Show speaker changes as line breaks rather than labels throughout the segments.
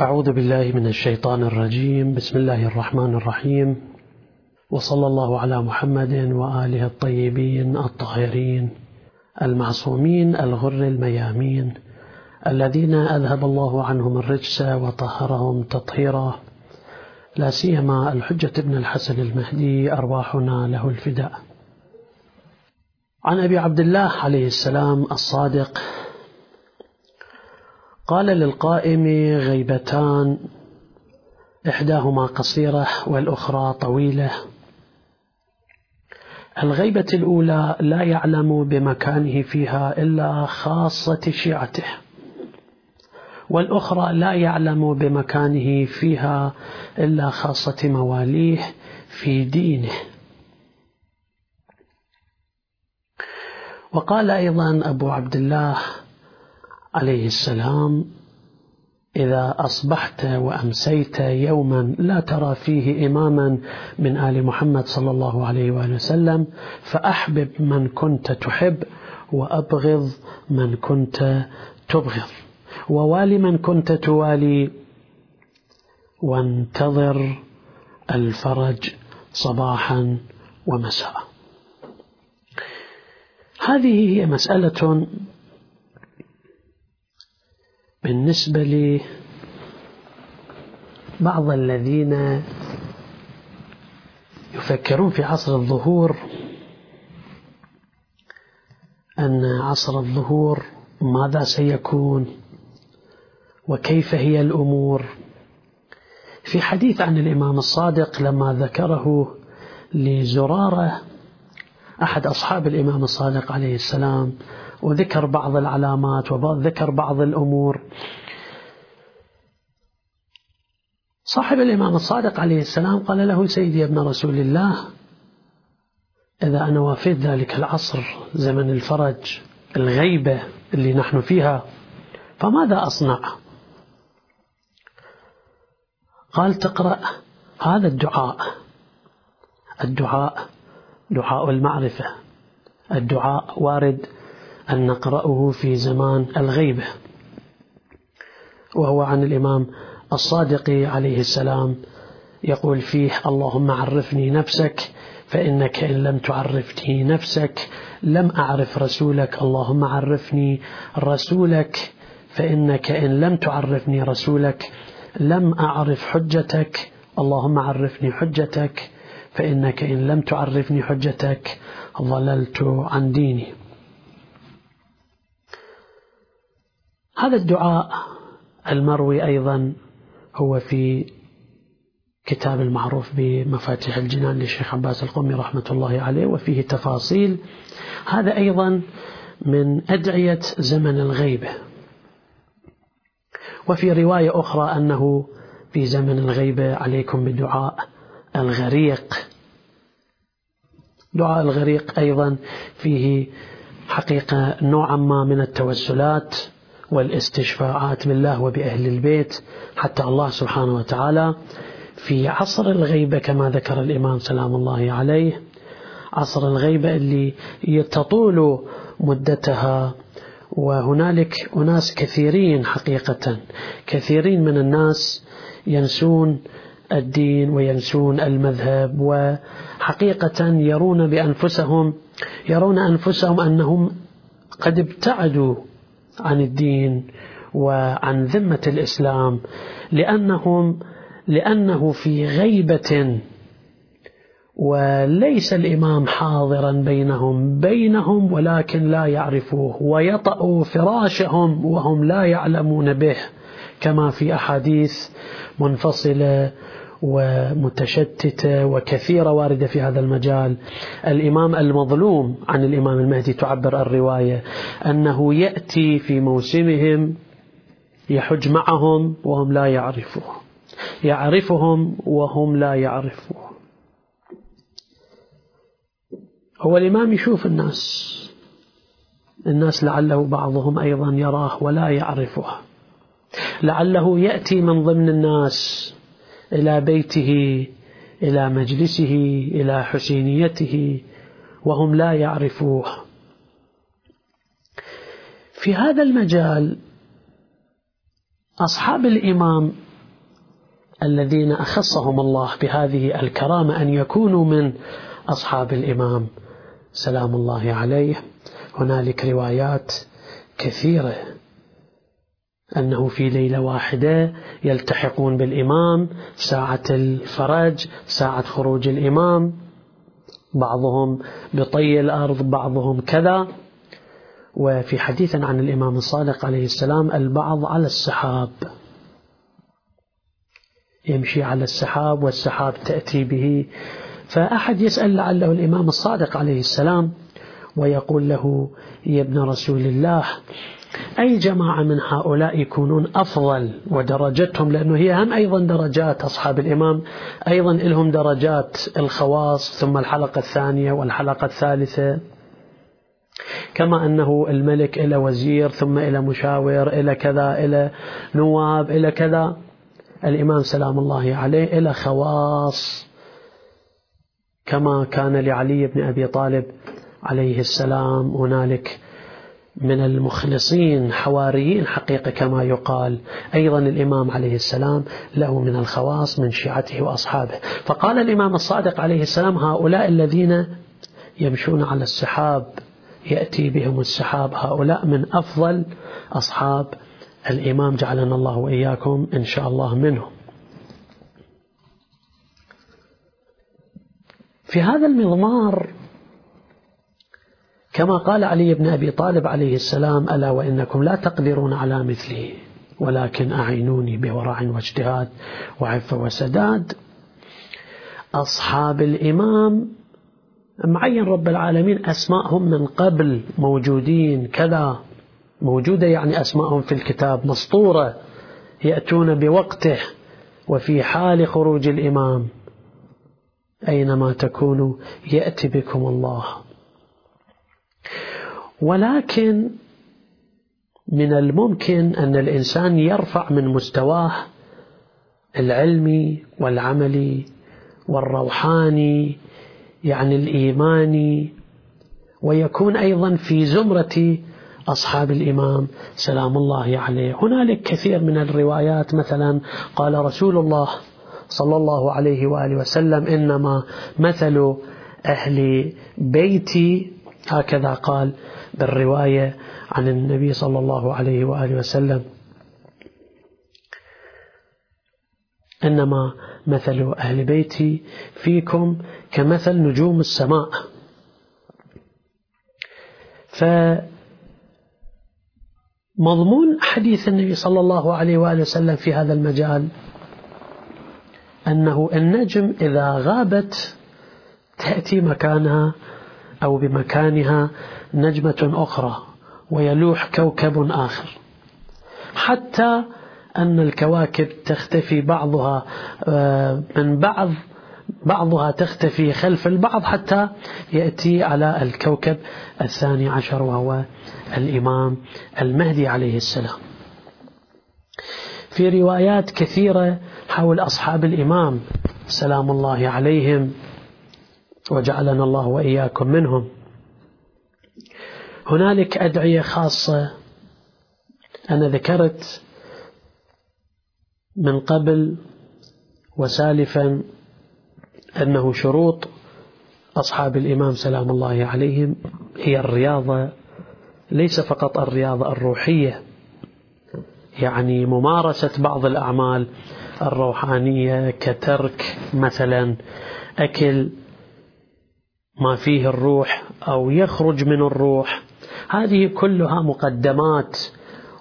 أعوذ بالله من الشيطان الرجيم. بسم الله الرحمن الرحيم. وصلى الله على محمد وآله الطيبين الطاهرين المعصومين الغر الميامين الذين أذهب الله عنهم الرجس وطهرهم تطهيرا. لا سيما الحجة بن الحسن المهدي أرواحنا له الفداء. عن أبي عبد الله عليه السلام الصادق قال للقائم غيبتان إحداهما قصيرة والأخرى طويلة. الغيبة الأولى لا يعلم بمكانه فيها إلا خاصة شيعته والأخرى لا يعلم بمكانه فيها إلا خاصة مواليه في دينه. وقال أيضا أبو عبد الله عليه السلام إذا أصبحت وأمسيت يوما لا ترى فيه إماما من آل محمد صلى الله عليه وآله وسلم فأحبب من كنت تحب وأبغض من كنت تبغض. ووالي من كنت توالي وانتظر الفرج صباحا ومساء. هذه هي مسألة بالنسبة لي بعض الذين يفكرون في عصر الظهور أن عصر الظهور ماذا سيكون؟ وكيف هي الأمور؟ في حديث عن الإمام الصادق لما ذكره لزرارة أحد أصحاب الإمام الصادق عليه السلام وذكر بعض العلامات وذكر بعض الأمور. صاحب الإمام الصادق عليه السلام قال له سيدي ابن رسول الله إذا أنا وافيت ذلك العصر زمن الفرج الغيبة اللي نحن فيها فماذا أصنع? قال تقرأ هذا الدعاء. الدعاء دعاء المعرفة. الدعاء وارد. أن نقرأه في زمان الغيبة وهو عن الإمام الصادق عليه السلام يقول فيه اللهم عرفني نفسك فإنك إن لم تعرفني نفسك لم أعرف رسولك. اللهم عرفني رسولك فإنك إن لم تعرفني رسولك لم أعرف حجتك. اللهم عرفني حجتك فإنك إن لم تعرفني حجتك. ضللت عن ديني. هذا الدعاء المروي أيضا هو في كتاب المعروف بمفاتيح الجنان للشيخ عباس القومي رحمة الله عليه وفيه تفاصيل. هذا أيضا من أدعية زمن الغيبة وفي رواية أخرى أنه في زمن الغيبة عليكم بدعاء الغريق. دعاء الغريق أيضا فيه حقيقة نوعا ما من التوسلات. والاستشفاعات بالله وبأهل البيت حتى الله سبحانه وتعالى في عصر الغيبة كما ذكر الإمام سلام الله عليه عصر الغيبة اللي تطول مدتها وهنالك أناس كثيرين حقيقة كثيرين من الناس ينسون الدين وينسون المذهب وحقيقة يرون بأنفسهم يرون أنفسهم أنهم قد ابتعدوا عن الدين وعن ذمة الإسلام لأنهم لأنه في غيبة وليس الإمام حاضرا بينهم بينهم ولكن لا يعرفوه ويطأ فراشهم وهم لا يعلمون به كما في أحاديث منفصلة ومتشتتة وكثيرة واردة في هذا المجال. الإمام المظلوم عن الإمام المهدي تعبر الرواية أنه يأتي في موسمهم يحج معهم وهم لا يعرفوه. يعرفهم وهم لا يعرفوه. هو الإمام يشوف الناس. الناس لعله بعضهم أيضا يراه ولا يعرفه. لعله يأتي من ضمن الناس. إلى بيته إلى مجلسه إلى حسينيته وهم لا يعرفوه. في هذا المجال أصحاب الإمام الذين أخصهم الله بهذه الكرامة أن يكونوا من أصحاب الإمام. سلام الله عليه. هنالك روايات كثيرة. أنه في ليلة واحدة يلتحقون بالإمام ساعة الفرج ساعة خروج الإمام بعضهم بطي الأرض بعضهم كذا. وفي حديث عن الإمام الصادق عليه السلام البعض على السحاب. يمشي على السحاب والسحاب تأتي به. فأحد يسأل لعله الإمام الصادق عليه السلام ويقول له يا ابن رسول الله أي جماعة من هؤلاء يكونون أفضل ودرجتهم؟ لأنه هي هم أيضا درجات أصحاب الإمام أيضا لهم درجات الخواص ثم الحلقة الثانية والحلقة الثالثة. كما أنه الملك إلى وزير ثم إلى مشاور إلى كذا إلى نواب إلى كذا. الإمام سلام الله عليه إلى خواص كما كان لعلي بن أبي طالب عليه السلام هنالك. من المخلصين حواريين حقيقة كما يقال. أيضا الإمام عليه السلام له من الخواص من شيعته وأصحابه. فقال الإمام الصادق عليه السلام هؤلاء الذين يمشون على السحاب يأتي بهم السحاب هؤلاء من أفضل أصحاب الإمام. جعلنا الله وإياكم إن شاء الله منهم. في هذا المضمار كما قال علي بن أبي طالب عليه السلام ألا وإنكم لا تقدرون على مثلي ولكن أعينوني بورع واجتهاد وعفة وسداد. أصحاب الإمام معين رب العالمين أسماءهم من قبل موجودين كذا موجودة يعني أسماءهم في الكتاب مسطورة يأتون بوقته وفي حال خروج الإمام أينما تكونوا يأتي بكم الله. ولكن من الممكن أن الإنسان يرفع من مستواه العلمي والعملي والروحاني يعني الإيماني ويكون أيضا في زمرة أصحاب الإمام. سلام الله عليه. هنالك كثير من الروايات مثلا قال رسول الله صلى الله عليه وآله وسلم إنما مثل أهل بيتي هكذا قال بالرواية عن النبي صلى الله عليه وآله وسلم. إنما مثل أهل بيتي فيكم كمثل نجوم السماء. فمضمون حديث النبي صلى الله عليه وآله وسلم في هذا المجال أنه النجم إذا غابت تأتي مكانها أو بمكانها نجمة أخرى ويلوح كوكب آخر. حتى أن الكواكب تختفي بعضها آه، من بعض بعضها تختفي خلف البعض حتى يأتي على الكوكب الثاني عشر وهو الإمام المهدي عليه السلام. في روايات كثيرة حول أصحاب الإمام سلام الله عليهم وجعلنا الله وإياكم منهم. هنالك أدعية خاصة أنا ذكرت من قبل وسالفا أنه شروط أصحاب الإمام سلام الله عليهم هي الرياضة ليس فقط الرياضة الروحية يعني ممارسة بعض الأعمال الروحانية كترك مثلا أكل ما فيه الروح أو يخرج من الروح. هذه كلها مقدمات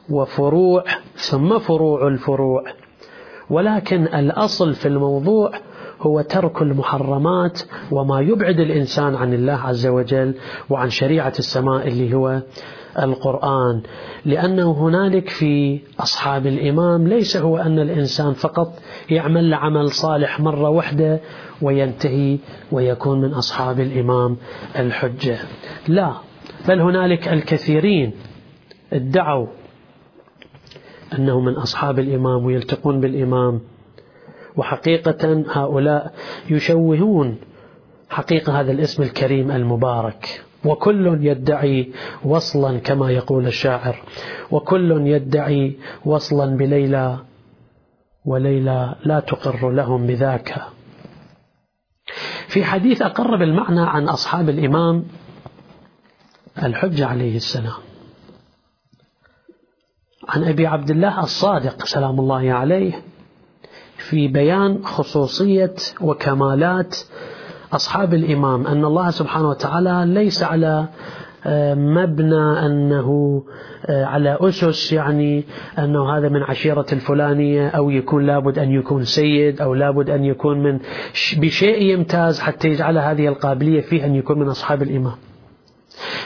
وفروع ثم فروع الفروع. ولكن الأصل في الموضوع هو ترك المحرمات وما يبعد الإنسان عن الله عز وجل وعن شريعة السماء اللي هو القرآن لأنه هنالك في أصحاب الإمام ليس هو أن الإنسان فقط يعمل عمل صالح مرة واحدة وينتهي ويكون من أصحاب الإمام الحجة. لا بل هنالك الكثيرين ادعوا أنهم من أصحاب الإمام ويلتقون بالإمام. وحقيقة هؤلاء يشوهون حقيقة هذا الاسم الكريم المبارك. وكل يدعي وصلا كما يقول الشاعر وكل يدعي وصلا بليلى وليلى لا تقر لهم بذاك. في حديث أقر بالمعنى عن أصحاب الإمام الحجة عليه السلام. عن أبي عبد الله الصادق سلام الله عليه في بيان خصوصية وكمالات أصحاب الإمام أن الله سبحانه وتعالى ليس على آه، مبنى أنه آه، على أسس يعني أنه هذا من عشيرة الفلانية أو يكون لابد أن يكون سيد أو لابد أن يكون من بشيء يمتاز حتى يجعل هذه القابلية فيه أن يكون من أصحاب الإمام.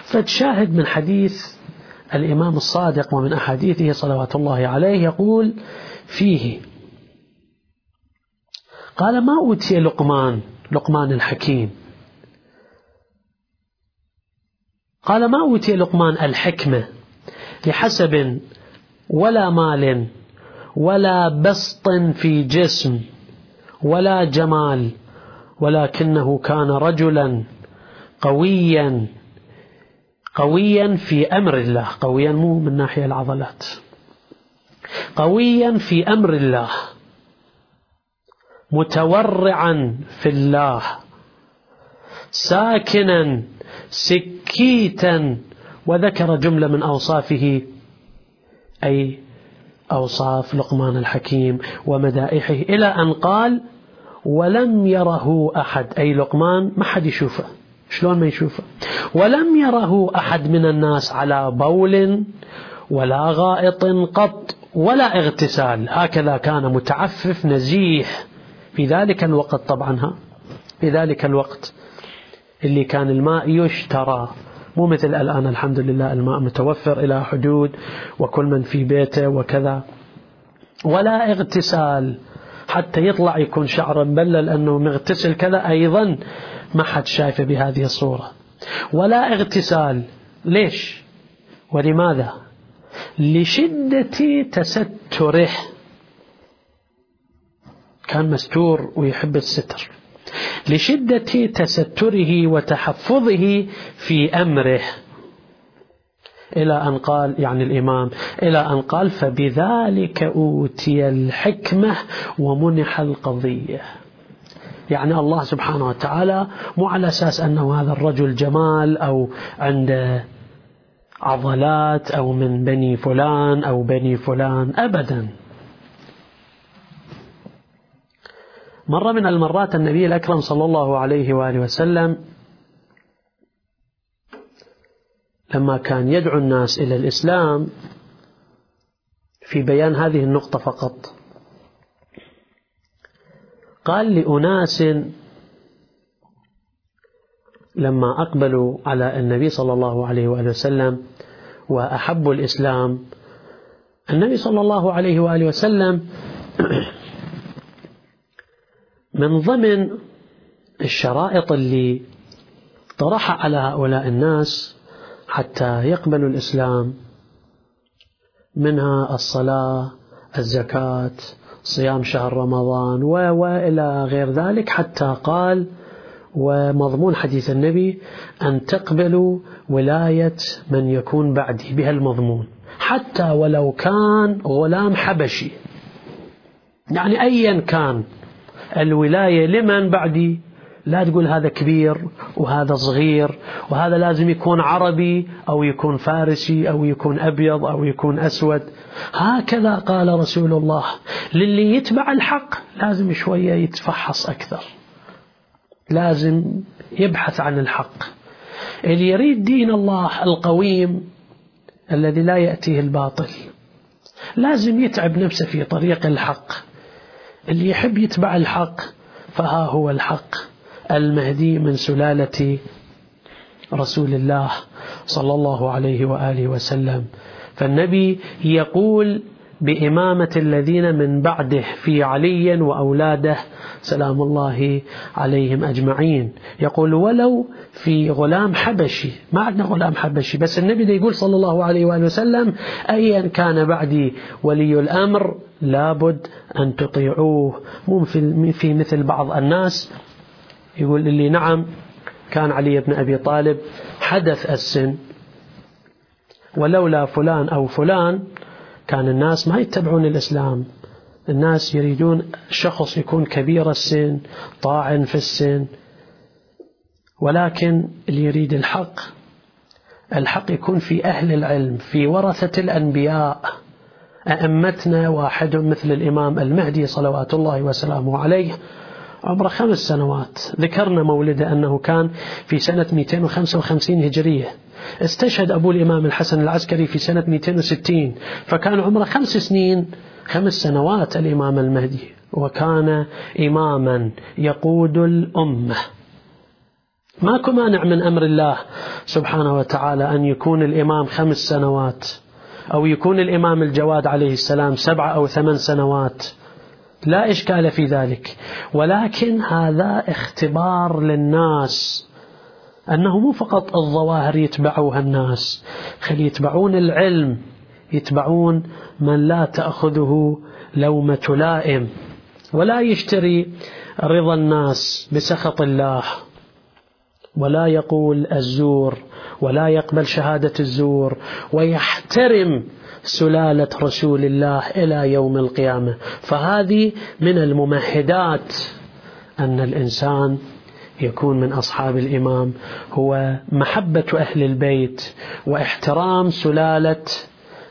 فتشاهد من حديث الإمام الصادق ومن أحاديثه صلوات الله عليه يقول فيه قال ما أوتي لقمان لقمان الحكيم. قال ما أوتي لقمان الحكمة؟ لحسب ولا مال ولا بسط في جسم ولا جمال ولكنه كان رجلا قويا قويا في أمر الله. قويا مو من ناحية العضلات. قويا في أمر الله. متورعا في الله ساكنا سكيتا وذكر جملة من أوصافه أي أوصاف لقمان الحكيم ومدائحه إلى أن قال ولم يره أحد. أي لقمان ما حد يشوفه. شلون ما يشوفه؟ ولم يره أحد من الناس على بول ولا غائط قط ولا اغتسال. هكذا كان متعفف نزيح. في ذلك الوقت طبعا ها؟ في ذلك الوقت اللي كان الماء يشترى. مو مثل الآن الحمد لله الماء متوفر إلى حدود وكل من في بيته وكذا. ولا اغتسال. حتى يطلع يكون شعره مبلل أنه مغتسل كذا أيضا ما حد شايفه بهذه الصورة. ولا اغتسال. ليش؟ ولماذا؟ لشدة تستره. كان مستور ويحب الستر. لشدة تستره وتحفظه في أمره. إلى أن قال يعني الإمام إلى أن قال فبذلك أوتي الحكمة ومنح القضية. يعني الله سبحانه وتعالى مو على أساس أنه هذا الرجل جمال أو عنده عضلات أو من بني فلان أو بني فلان أبدا. مرة من المرات النبي الأكرم صلى الله عليه وآله وسلم لما كان يدعو الناس إلى الإسلام في بيان هذه النقطة فقط. قال لأناس لما أقبلوا على النبي صلى الله عليه وآله وسلم وأحبوا الإسلام النبي صلى الله عليه وآله وسلم من ضمن الشرائط اللي طرحها على هؤلاء الناس حتى يقبلوا الإسلام منها الصلاة الزكاة صيام شهر رمضان وإلى غير ذلك حتى قال ومضمون حديث النبي أن تقبلوا ولاية من يكون بعدي بها المضمون حتى ولو كان غلام حبشي يعني أيا كان. الولاية لمن بعدي؟ لا تقول هذا كبير وهذا صغير وهذا لازم يكون عربي أو يكون فارسي أو يكون أبيض أو يكون أسود. هكذا قال رسول الله. للي يتبع الحق لازم شوية يتفحص أكثر. لازم يبحث عن الحق. اللي يريد دين الله القويم الذي لا يأتيه الباطل لازم يتعب نفسه في طريق الحق. اللي يحب يتبع الحق فها هو الحق. المهدي من سلالة رسول الله صلى الله عليه وآله وسلم. فالنبي يقول بإمامة الذين من بعده في علي وأولاده سلام الله عليهم أجمعين. يقول ولو في غلام حبشي ما عندنا غلام حبشي بس النبي يقول صلى الله عليه وآله وسلم أيا كان بعدي ولي الأمر لابد أن تطيعوه. مو في مثل بعض الناس يقول لي نعم كان علي بن أبي طالب حدث السن ولولا فلان أو فلان كان الناس ما يتبعون الإسلام. الناس يريدون شخص يكون كبير السن طاعن في السن. ولكن اللي يريد الحق الحق يكون في أهل العلم في ورثة الأنبياء. أئمتنا واحد مثل الإمام المهدي صلوات الله وسلامه عليه عمره خمس سنوات. ذكرنا مولده أنه كان في سنة 255 هجرية. استشهد أبو الإمام الحسن العسكري في سنة 260 فكان عمره خمس سنين خمس سنوات الإمام المهدي. وكان إماما يقود الأمة. ماكو مانع من أمر الله سبحانه وتعالى أن يكون الإمام خمس سنوات أو يكون الإمام الجواد عليه السلام سبعة أو ثمان سنوات. لا إشكال في ذلك. ولكن هذا اختبار للناس أنه مو فقط الظواهر يتبعوها الناس خل يتبعون العلم يتبعون من لا تأخذه لومة لائم ولا يشتري رضا الناس بسخط الله ولا يقول الزور ولا يقبل شهادة الزور ويحترم سلالة رسول الله إلى يوم القيامة. فهذه من الممهدات أن الإنسان يكون من أصحاب الإمام. هو محبة أهل البيت واحترام سلالة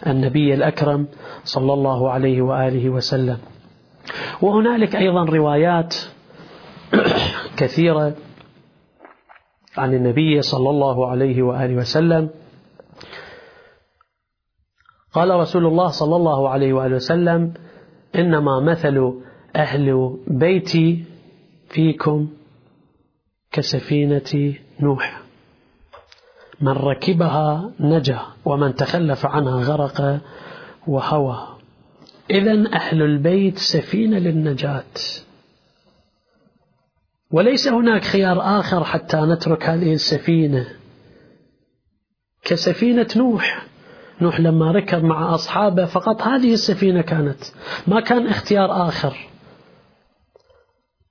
النبي الأكرم صلى الله عليه وآله وسلم. وهنالك أيضا روايات كثيرة عن النبي صلى الله عليه وآله وسلم. قال رسول الله صلى الله عليه وآله وسلم إنما مثل أهل بيتي فيكم كسفينة نوح. من ركبها نجا ومن تخلف عنها غرق وهوى. إذا أهل البيت سفينة للنجاة. وليس هناك خيار آخر حتى نترك هذه السفينة. كسفينة نوح. نوح لما ركب مع أصحابه فقط هذه السفينة كانت ما كان اختيار آخر.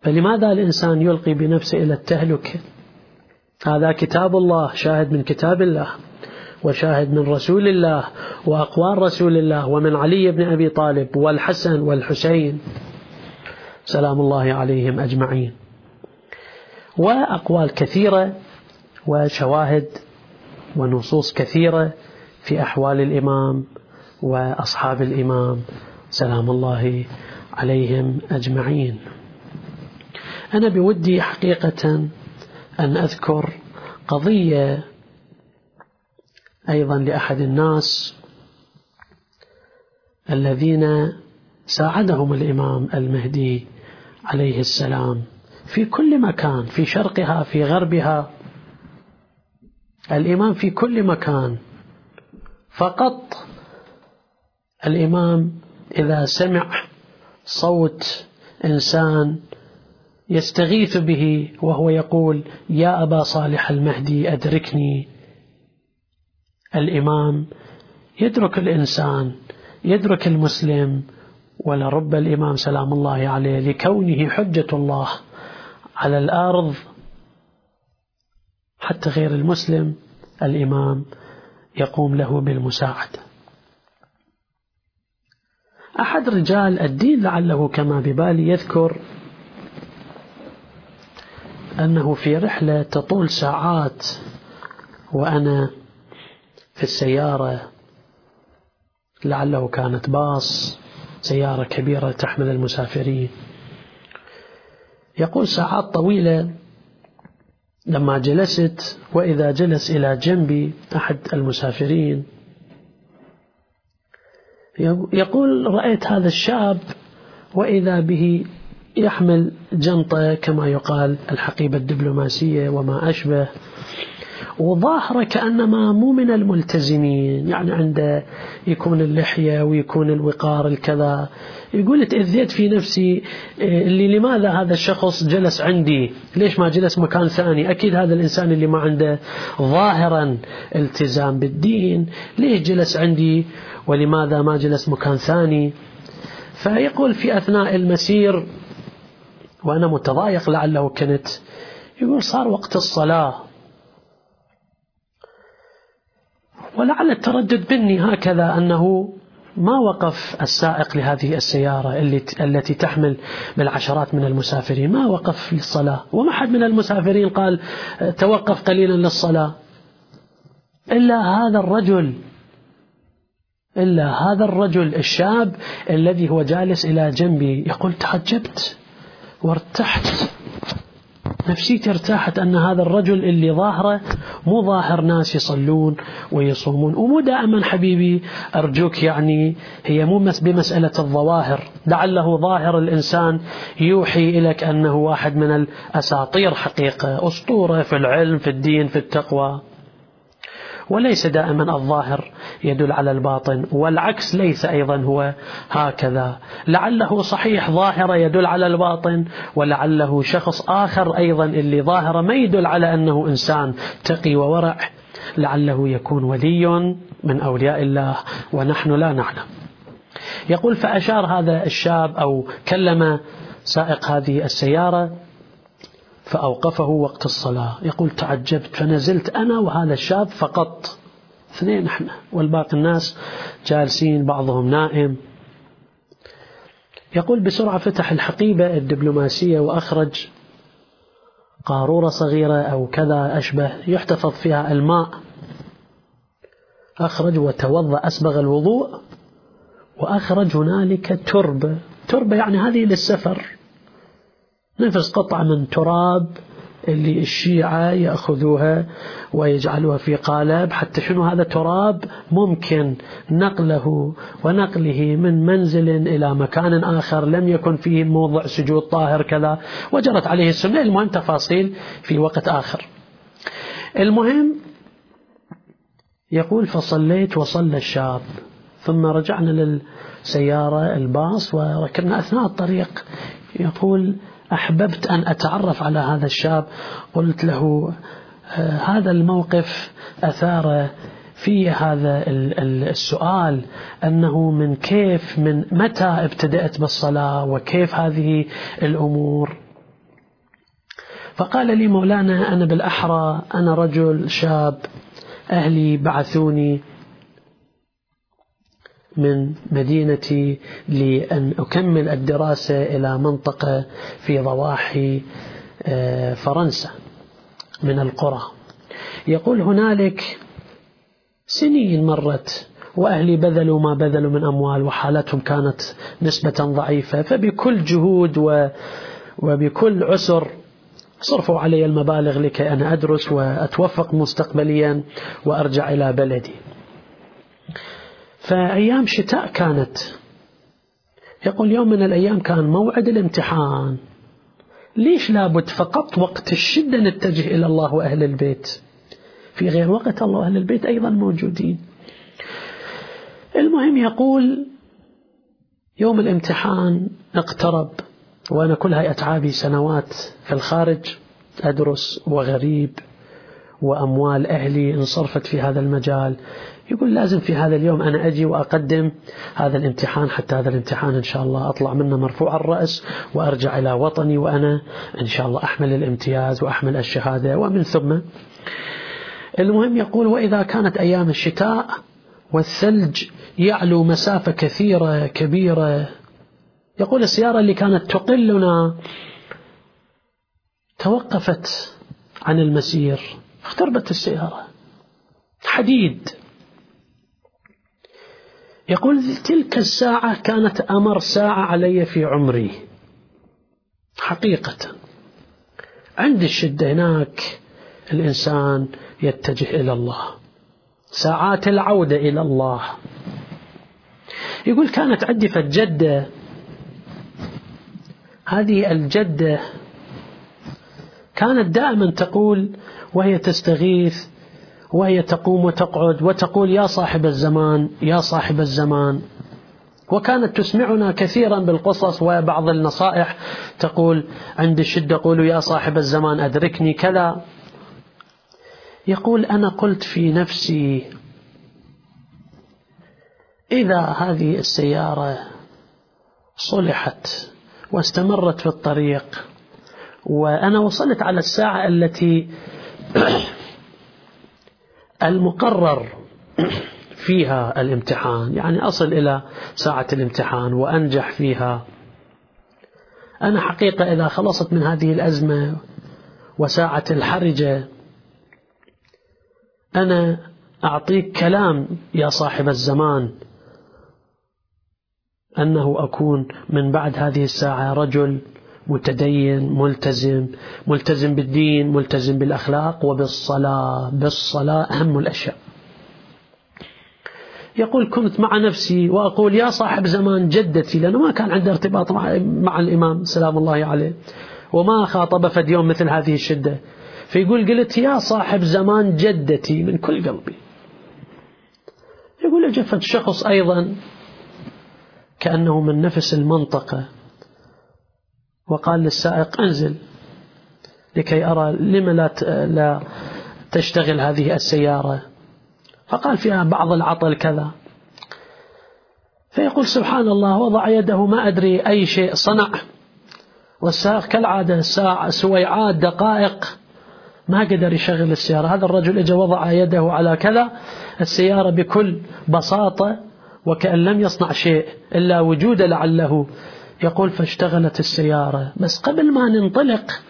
فلماذا الإنسان يلقي بنفسه إلى التهلكة هذا كتاب الله شاهد من كتاب الله وشاهد من رسول الله وأقوال رسول الله ومن علي بن أبي طالب والحسن والحسين. سلام الله عليهم أجمعين. وأقوال كثيرة وشواهد ونصوص كثيرة. في أحوال الإمام وأصحاب الإمام. سلام الله عليهم أجمعين. أنا بودي حقيقة أن أذكر قضية أيضا لأحد الناس الذين ساعدهم الإمام المهدي عليه السلام. في كل مكان في شرقها في غربها. الإمام في كل مكان. فقط الإمام إذا سمع صوت إنسان يستغيث به وهو يقول يا أبا صالح المهدي أدركني. الإمام يدرك الإنسان يدرك المسلم ولرب الإمام سلام الله عليه لكونه حجة الله على الأرض. حتى غير المسلم الإمام يقوم له بالمساعدة. أحد رجال الدين لعله كما ببالي يذكر أنه في رحلة تطول ساعات وأنا في السيارة لعله كانت باص سيارة كبيرة تحمل المسافرين. يقول ساعات طويلة لما جلست وإذا جلس إلى جنبي أحد المسافرين. يقول رأيت هذا الشاب وإذا به يحمل جنطة كما يقال الحقيبة الدبلوماسية وما أشبه. وظاهره كأنما مو من الملتزمين. يعني عنده يكون اللحية ويكون الوقار الكذا. يقول تأذيت في نفسي اللي لماذا هذا الشخص جلس عندي؟ ليش ما جلس مكان ثاني؟ أكيد هذا الإنسان اللي ما عنده ظاهرا التزام بالدين. ليش جلس عندي؟ ولماذا ما جلس مكان ثاني؟ فيقول في أثناء المسير وأنا متضايق لعله كنت يقول صار وقت الصلاة. ولعل التردد مني هكذا أنه ما وقف السائق لهذه السيارة التي تحمل بالعشرات من المسافرين ما وقف للصلاة. وما حد من المسافرين قال توقف قليلا للصلاة. إلا هذا الرجل إلا هذا الرجل الشاب الذي هو جالس إلى جنبي يقول تعجبت وارتحت. نفسيتي ارتاحت أن هذا الرجل اللي ظاهره مو ظاهر ناس يصلون ويصومون. ومو دائما حبيبي أرجوك يعني هي مو بمسألة الظواهر. لعله ظاهر الإنسان يوحي إليك أنه واحد من الأساطير حقيقة. أسطورة في العلم في الدين في التقوى. وليس دائما الظاهر يدل على الباطن والعكس ليس أيضا هو هكذا. لعله صحيح ظاهرة يدل على الباطن ولعله شخص آخر أيضا اللي ظاهرة ما يدل على أنه إنسان تقي وورع. لعله يكون ولي من أولياء الله ونحن لا نعلم. يقول فأشار هذا الشاب أو كلم سائق هذه السيارة فأوقفه وقت الصلاة. يقول تعجبت فنزلت أنا وهذا الشاب فقط. اثنين إحنا والباقي الناس جالسين بعضهم نائم. يقول بسرعة فتح الحقيبة الدبلوماسية وأخرج قارورة صغيرة أو كذا أشبه يحتفظ فيها الماء. أخرج وتوضأ أسبغ الوضوء وأخرج هنالك تربة. تربة يعني هذه للسفر. نفس قطعة من تراب اللي الشيعة يأخذوها ويجعلوها في قالب. حتى شنو هذا تراب؟ ممكن نقله ونقله من منزل إلى مكان آخر. لم يكن فيه موضع سجود طاهر كذا. وجرت عليه السنة. المهم تفاصيل في وقت آخر. المهم يقول فصليت وصلى الشاب. ثم رجعنا للسيارة الباص وركبنا أثناء الطريق. يقول أحببت أن أتعرف على هذا الشاب. قلت له آه، هذا الموقف أثار في هذا السؤال أنه من كيف من متى ابتدأت بالصلاة وكيف هذه الأمور. فقال لي مولانا أنا بالأحرى أنا رجل شاب أهلي بعثوني من مدينتي لأن أكمل الدراسة إلى منطقة في ضواحي آه، فرنسا من القرى. يقول هنالك سنين مرت وأهلي بذلوا ما بذلوا من أموال وحالتهم كانت نسبة ضعيفة فبكل جهود وبكل عسر صرفوا علي المبالغ لكي أنا أدرس وأتوفق مستقبليا وأرجع إلى بلدي. فأيام شتاء كانت. يقول يوم من الأيام كان موعد الامتحان. ليش لابد فقط وقت الشدة نتجه إلى الله وأهل البيت؟ في غير وقت الله وأهل البيت أيضا موجودين. المهم يقول يوم الامتحان اقترب وأنا كل هاي أتعابي سنوات في الخارج أدرس وغريب وأموال أهلي انصرفت في هذا المجال. يقول لازم في هذا اليوم أنا أجي وأقدم هذا الامتحان حتى هذا الامتحان إن شاء الله أطلع منه مرفوع الرأس وأرجع إلى وطني وأنا إن شاء الله أحمل الامتياز وأحمل الشهادة ومن ثم. المهم يقول وإذا كانت أيام الشتاء والثلج يعلو مسافة كثيرة كبيرة. يقول السيارة اللي كانت تقلنا توقفت عن المسير. اختربت السيارة. حديد. يقول تلك الساعة كانت أمر ساعة علي في عمري. حقيقة. عند الشدة هناك الإنسان يتجه إلى الله. ساعات العودة إلى الله. يقول كانت عندي فجدة هذه الجدة كانت دائما تقول وهي تستغيث وهي تقوم وتقعد وتقول يا صاحب الزمان يا صاحب الزمان. وكانت تسمعنا كثيرا بالقصص وبعض النصائح تقول عند الشدة قولوا يا صاحب الزمان أدركني كذا. يقول أنا قلت في نفسي إذا هذه السيارة صلحت واستمرت في الطريق وأنا وصلت على الساعة التي المقرر فيها الامتحان يعني أصل إلى ساعة الامتحان وأنجح فيها. أنا حقيقة إذا خلصت من هذه الأزمة وساعة الحرجة أنا أعطيك كلام يا صاحب الزمان أنه أكون من بعد هذه الساعة رجل متدين ملتزم ملتزم بالدين ملتزم بالأخلاق وبالصلاة بالصلاة أهم الأشياء. يقول كنت مع نفسي وأقول يا صاحب زمان جدتي لأنه ما كان عنده ارتباط مع, الإمام سلام الله عليه وما خاطب فد يوم مثل هذه الشدة. فيقول قلت يا صاحب زمان جدتي من كل قلبي. يقول اجى شخص أيضا كأنه من نفس المنطقة وقال للسائق انزل لكي أرى لما لا لا تشتغل هذه السيارة. فقال فيها بعض العطل كذا. فيقول سبحان الله وضع يده ما أدري أي شيء صنع. والسائق كالعادة ساعة سويعات دقائق ما قدر يشغل السيارة. هذا الرجل اجى وضع يده على كذا السيارة بكل بساطة وكأن لم يصنع شيء إلا وجود لعله. يقول فاشتغلت السيارة. بس قبل ما ننطلق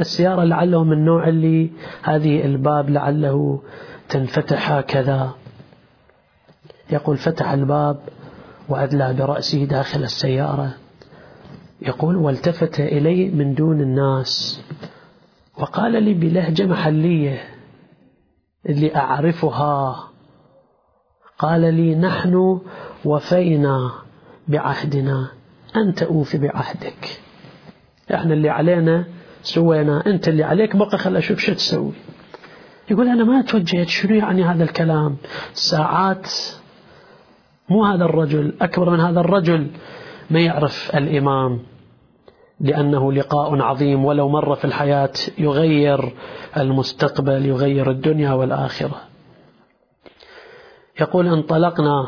السيارة لعله من النوع اللي هذه الباب لعله تنفتح هكذا. يقول فتح الباب وأدلى برأسه داخل السيارة. يقول والتفت إلي من دون الناس. وقال لي بلهجة محلية اللي أعرفها. قال لي نحن وفينا بعهدنا. أنت أوفي بعهدك. إحنا اللي علينا سوينا. أنت اللي عليك بقى خل أشوف شو تسوي. يقول أنا ما توجهت. شنو يعني هذا الكلام؟ ساعات مو هذا الرجل أكبر من هذا الرجل ما يعرف الإمام لأنه لقاء عظيم. ولو مر في الحياة يغير المستقبل يغير الدنيا والآخرة. يقول انطلقنا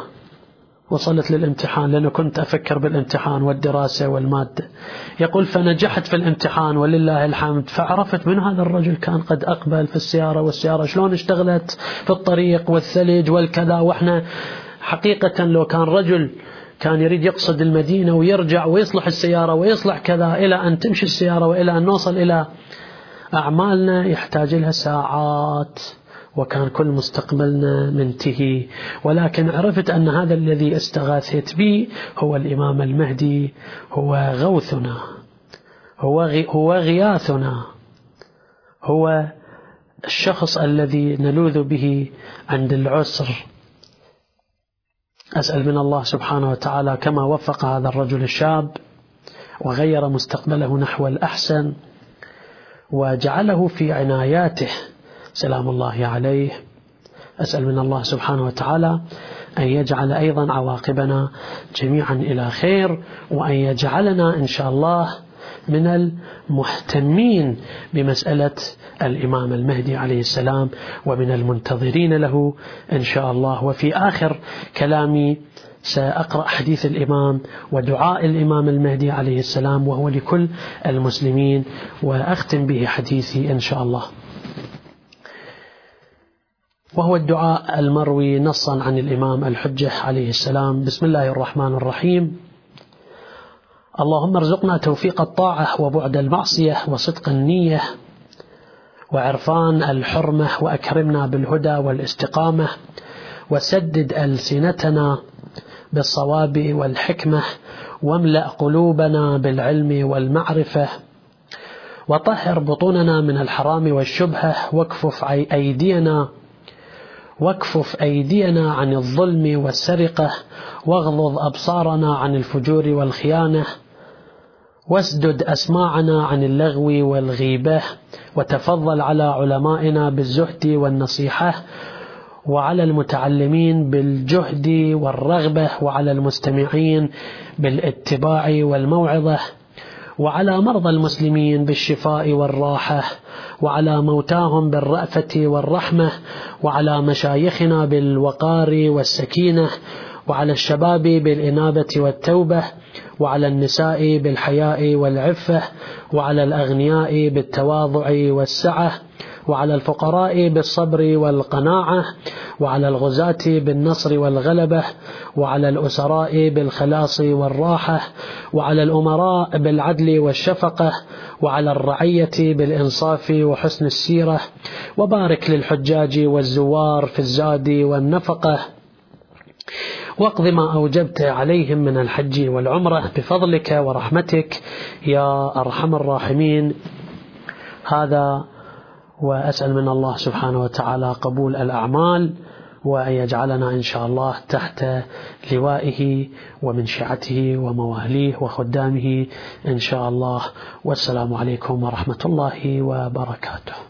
وصلت للامتحان لأنه كنت أفكر بالامتحان والدراسة والمادة. يقول فنجحت في الامتحان ولله الحمد فعرفت من هذا الرجل كان قد أقبل في السيارة والسيارة شلون اشتغلت في الطريق والثلج والكذا. وإحنا حقيقة لو كان رجل كان يريد يقصد المدينة ويرجع ويصلح السيارة ويصلح كذا إلى أن تمشي السيارة وإلى أن نوصل إلى أعمالنا يحتاج لها ساعات. وكان كل مستقبلنا منتهي ولكن عرفت أن هذا الذي استغاثت به هو الإمام المهدي هو غوثنا هو هو غياثنا هو الشخص الذي نلوذ به عند العسر. أسأل من الله سبحانه وتعالى كما وفق هذا الرجل الشاب وغير مستقبله نحو الأحسن وجعله في عناياته. سلام الله عليه. أسأل من الله سبحانه وتعالى أن يجعل أيضا عواقبنا جميعا إلى خير وأن يجعلنا إن شاء الله من المهتمين بمسألة الإمام المهدي عليه السلام ومن المنتظرين له إن شاء الله. وفي آخر كلامي سأقرأ حديث الإمام ودعاء الإمام المهدي عليه السلام وهو لكل المسلمين وأختم به حديثي إن شاء الله. وهو الدعاء المروي نصا عن الإمام الحجة عليه السلام. بسم الله الرحمن الرحيم. اللهم ارزقنا توفيق الطاعة وبعد المعصية وصدق النية وعرفان الحرمة وأكرمنا بالهدى والاستقامة وسدد ألسنتنا بالصواب والحكمة واملأ قلوبنا بالعلم والمعرفة وطهر بطوننا من الحرام والشبهة واكفف أيدينا واكفف أيدينا عن الظلم والسرقة واغضض أبصارنا عن الفجور والخيانة واسدد أسماعنا عن اللغو والغيبة وتفضل على علمائنا بالزهد والنصيحة وعلى المتعلمين بالجهد والرغبة وعلى المستمعين بالاتباع والموعظة. وعلى مرضى المسلمين بالشفاء والراحة وعلى موتاهم بالرأفة والرحمة وعلى مشايخنا بالوقار والسكينة وعلى الشباب بالإنابة والتوبة وعلى النساء بالحياء والعفة وعلى الأغنياء بالتواضع والسعة وعلى الفقراء بالصبر والقناعة وعلى الغزاة بالنصر والغلبة وعلى الأسراء بالخلاص والراحة وعلى الأمراء بالعدل والشفقة وعلى الرعية بالإنصاف وحسن السيرة. وبارك للحجاج والزوار في الزاد والنفقة. واقض ما أوجبت عليهم من الحج والعمرة بفضلك ورحمتك يا أرحم الراحمين. هذا وأسأل من الله سبحانه وتعالى قبول الأعمال وأن يجعلنا إن شاء الله تحت لوائه ومن شيعته ومواليه وخدامه إن شاء الله. والسلام عليكم ورحمة الله وبركاته.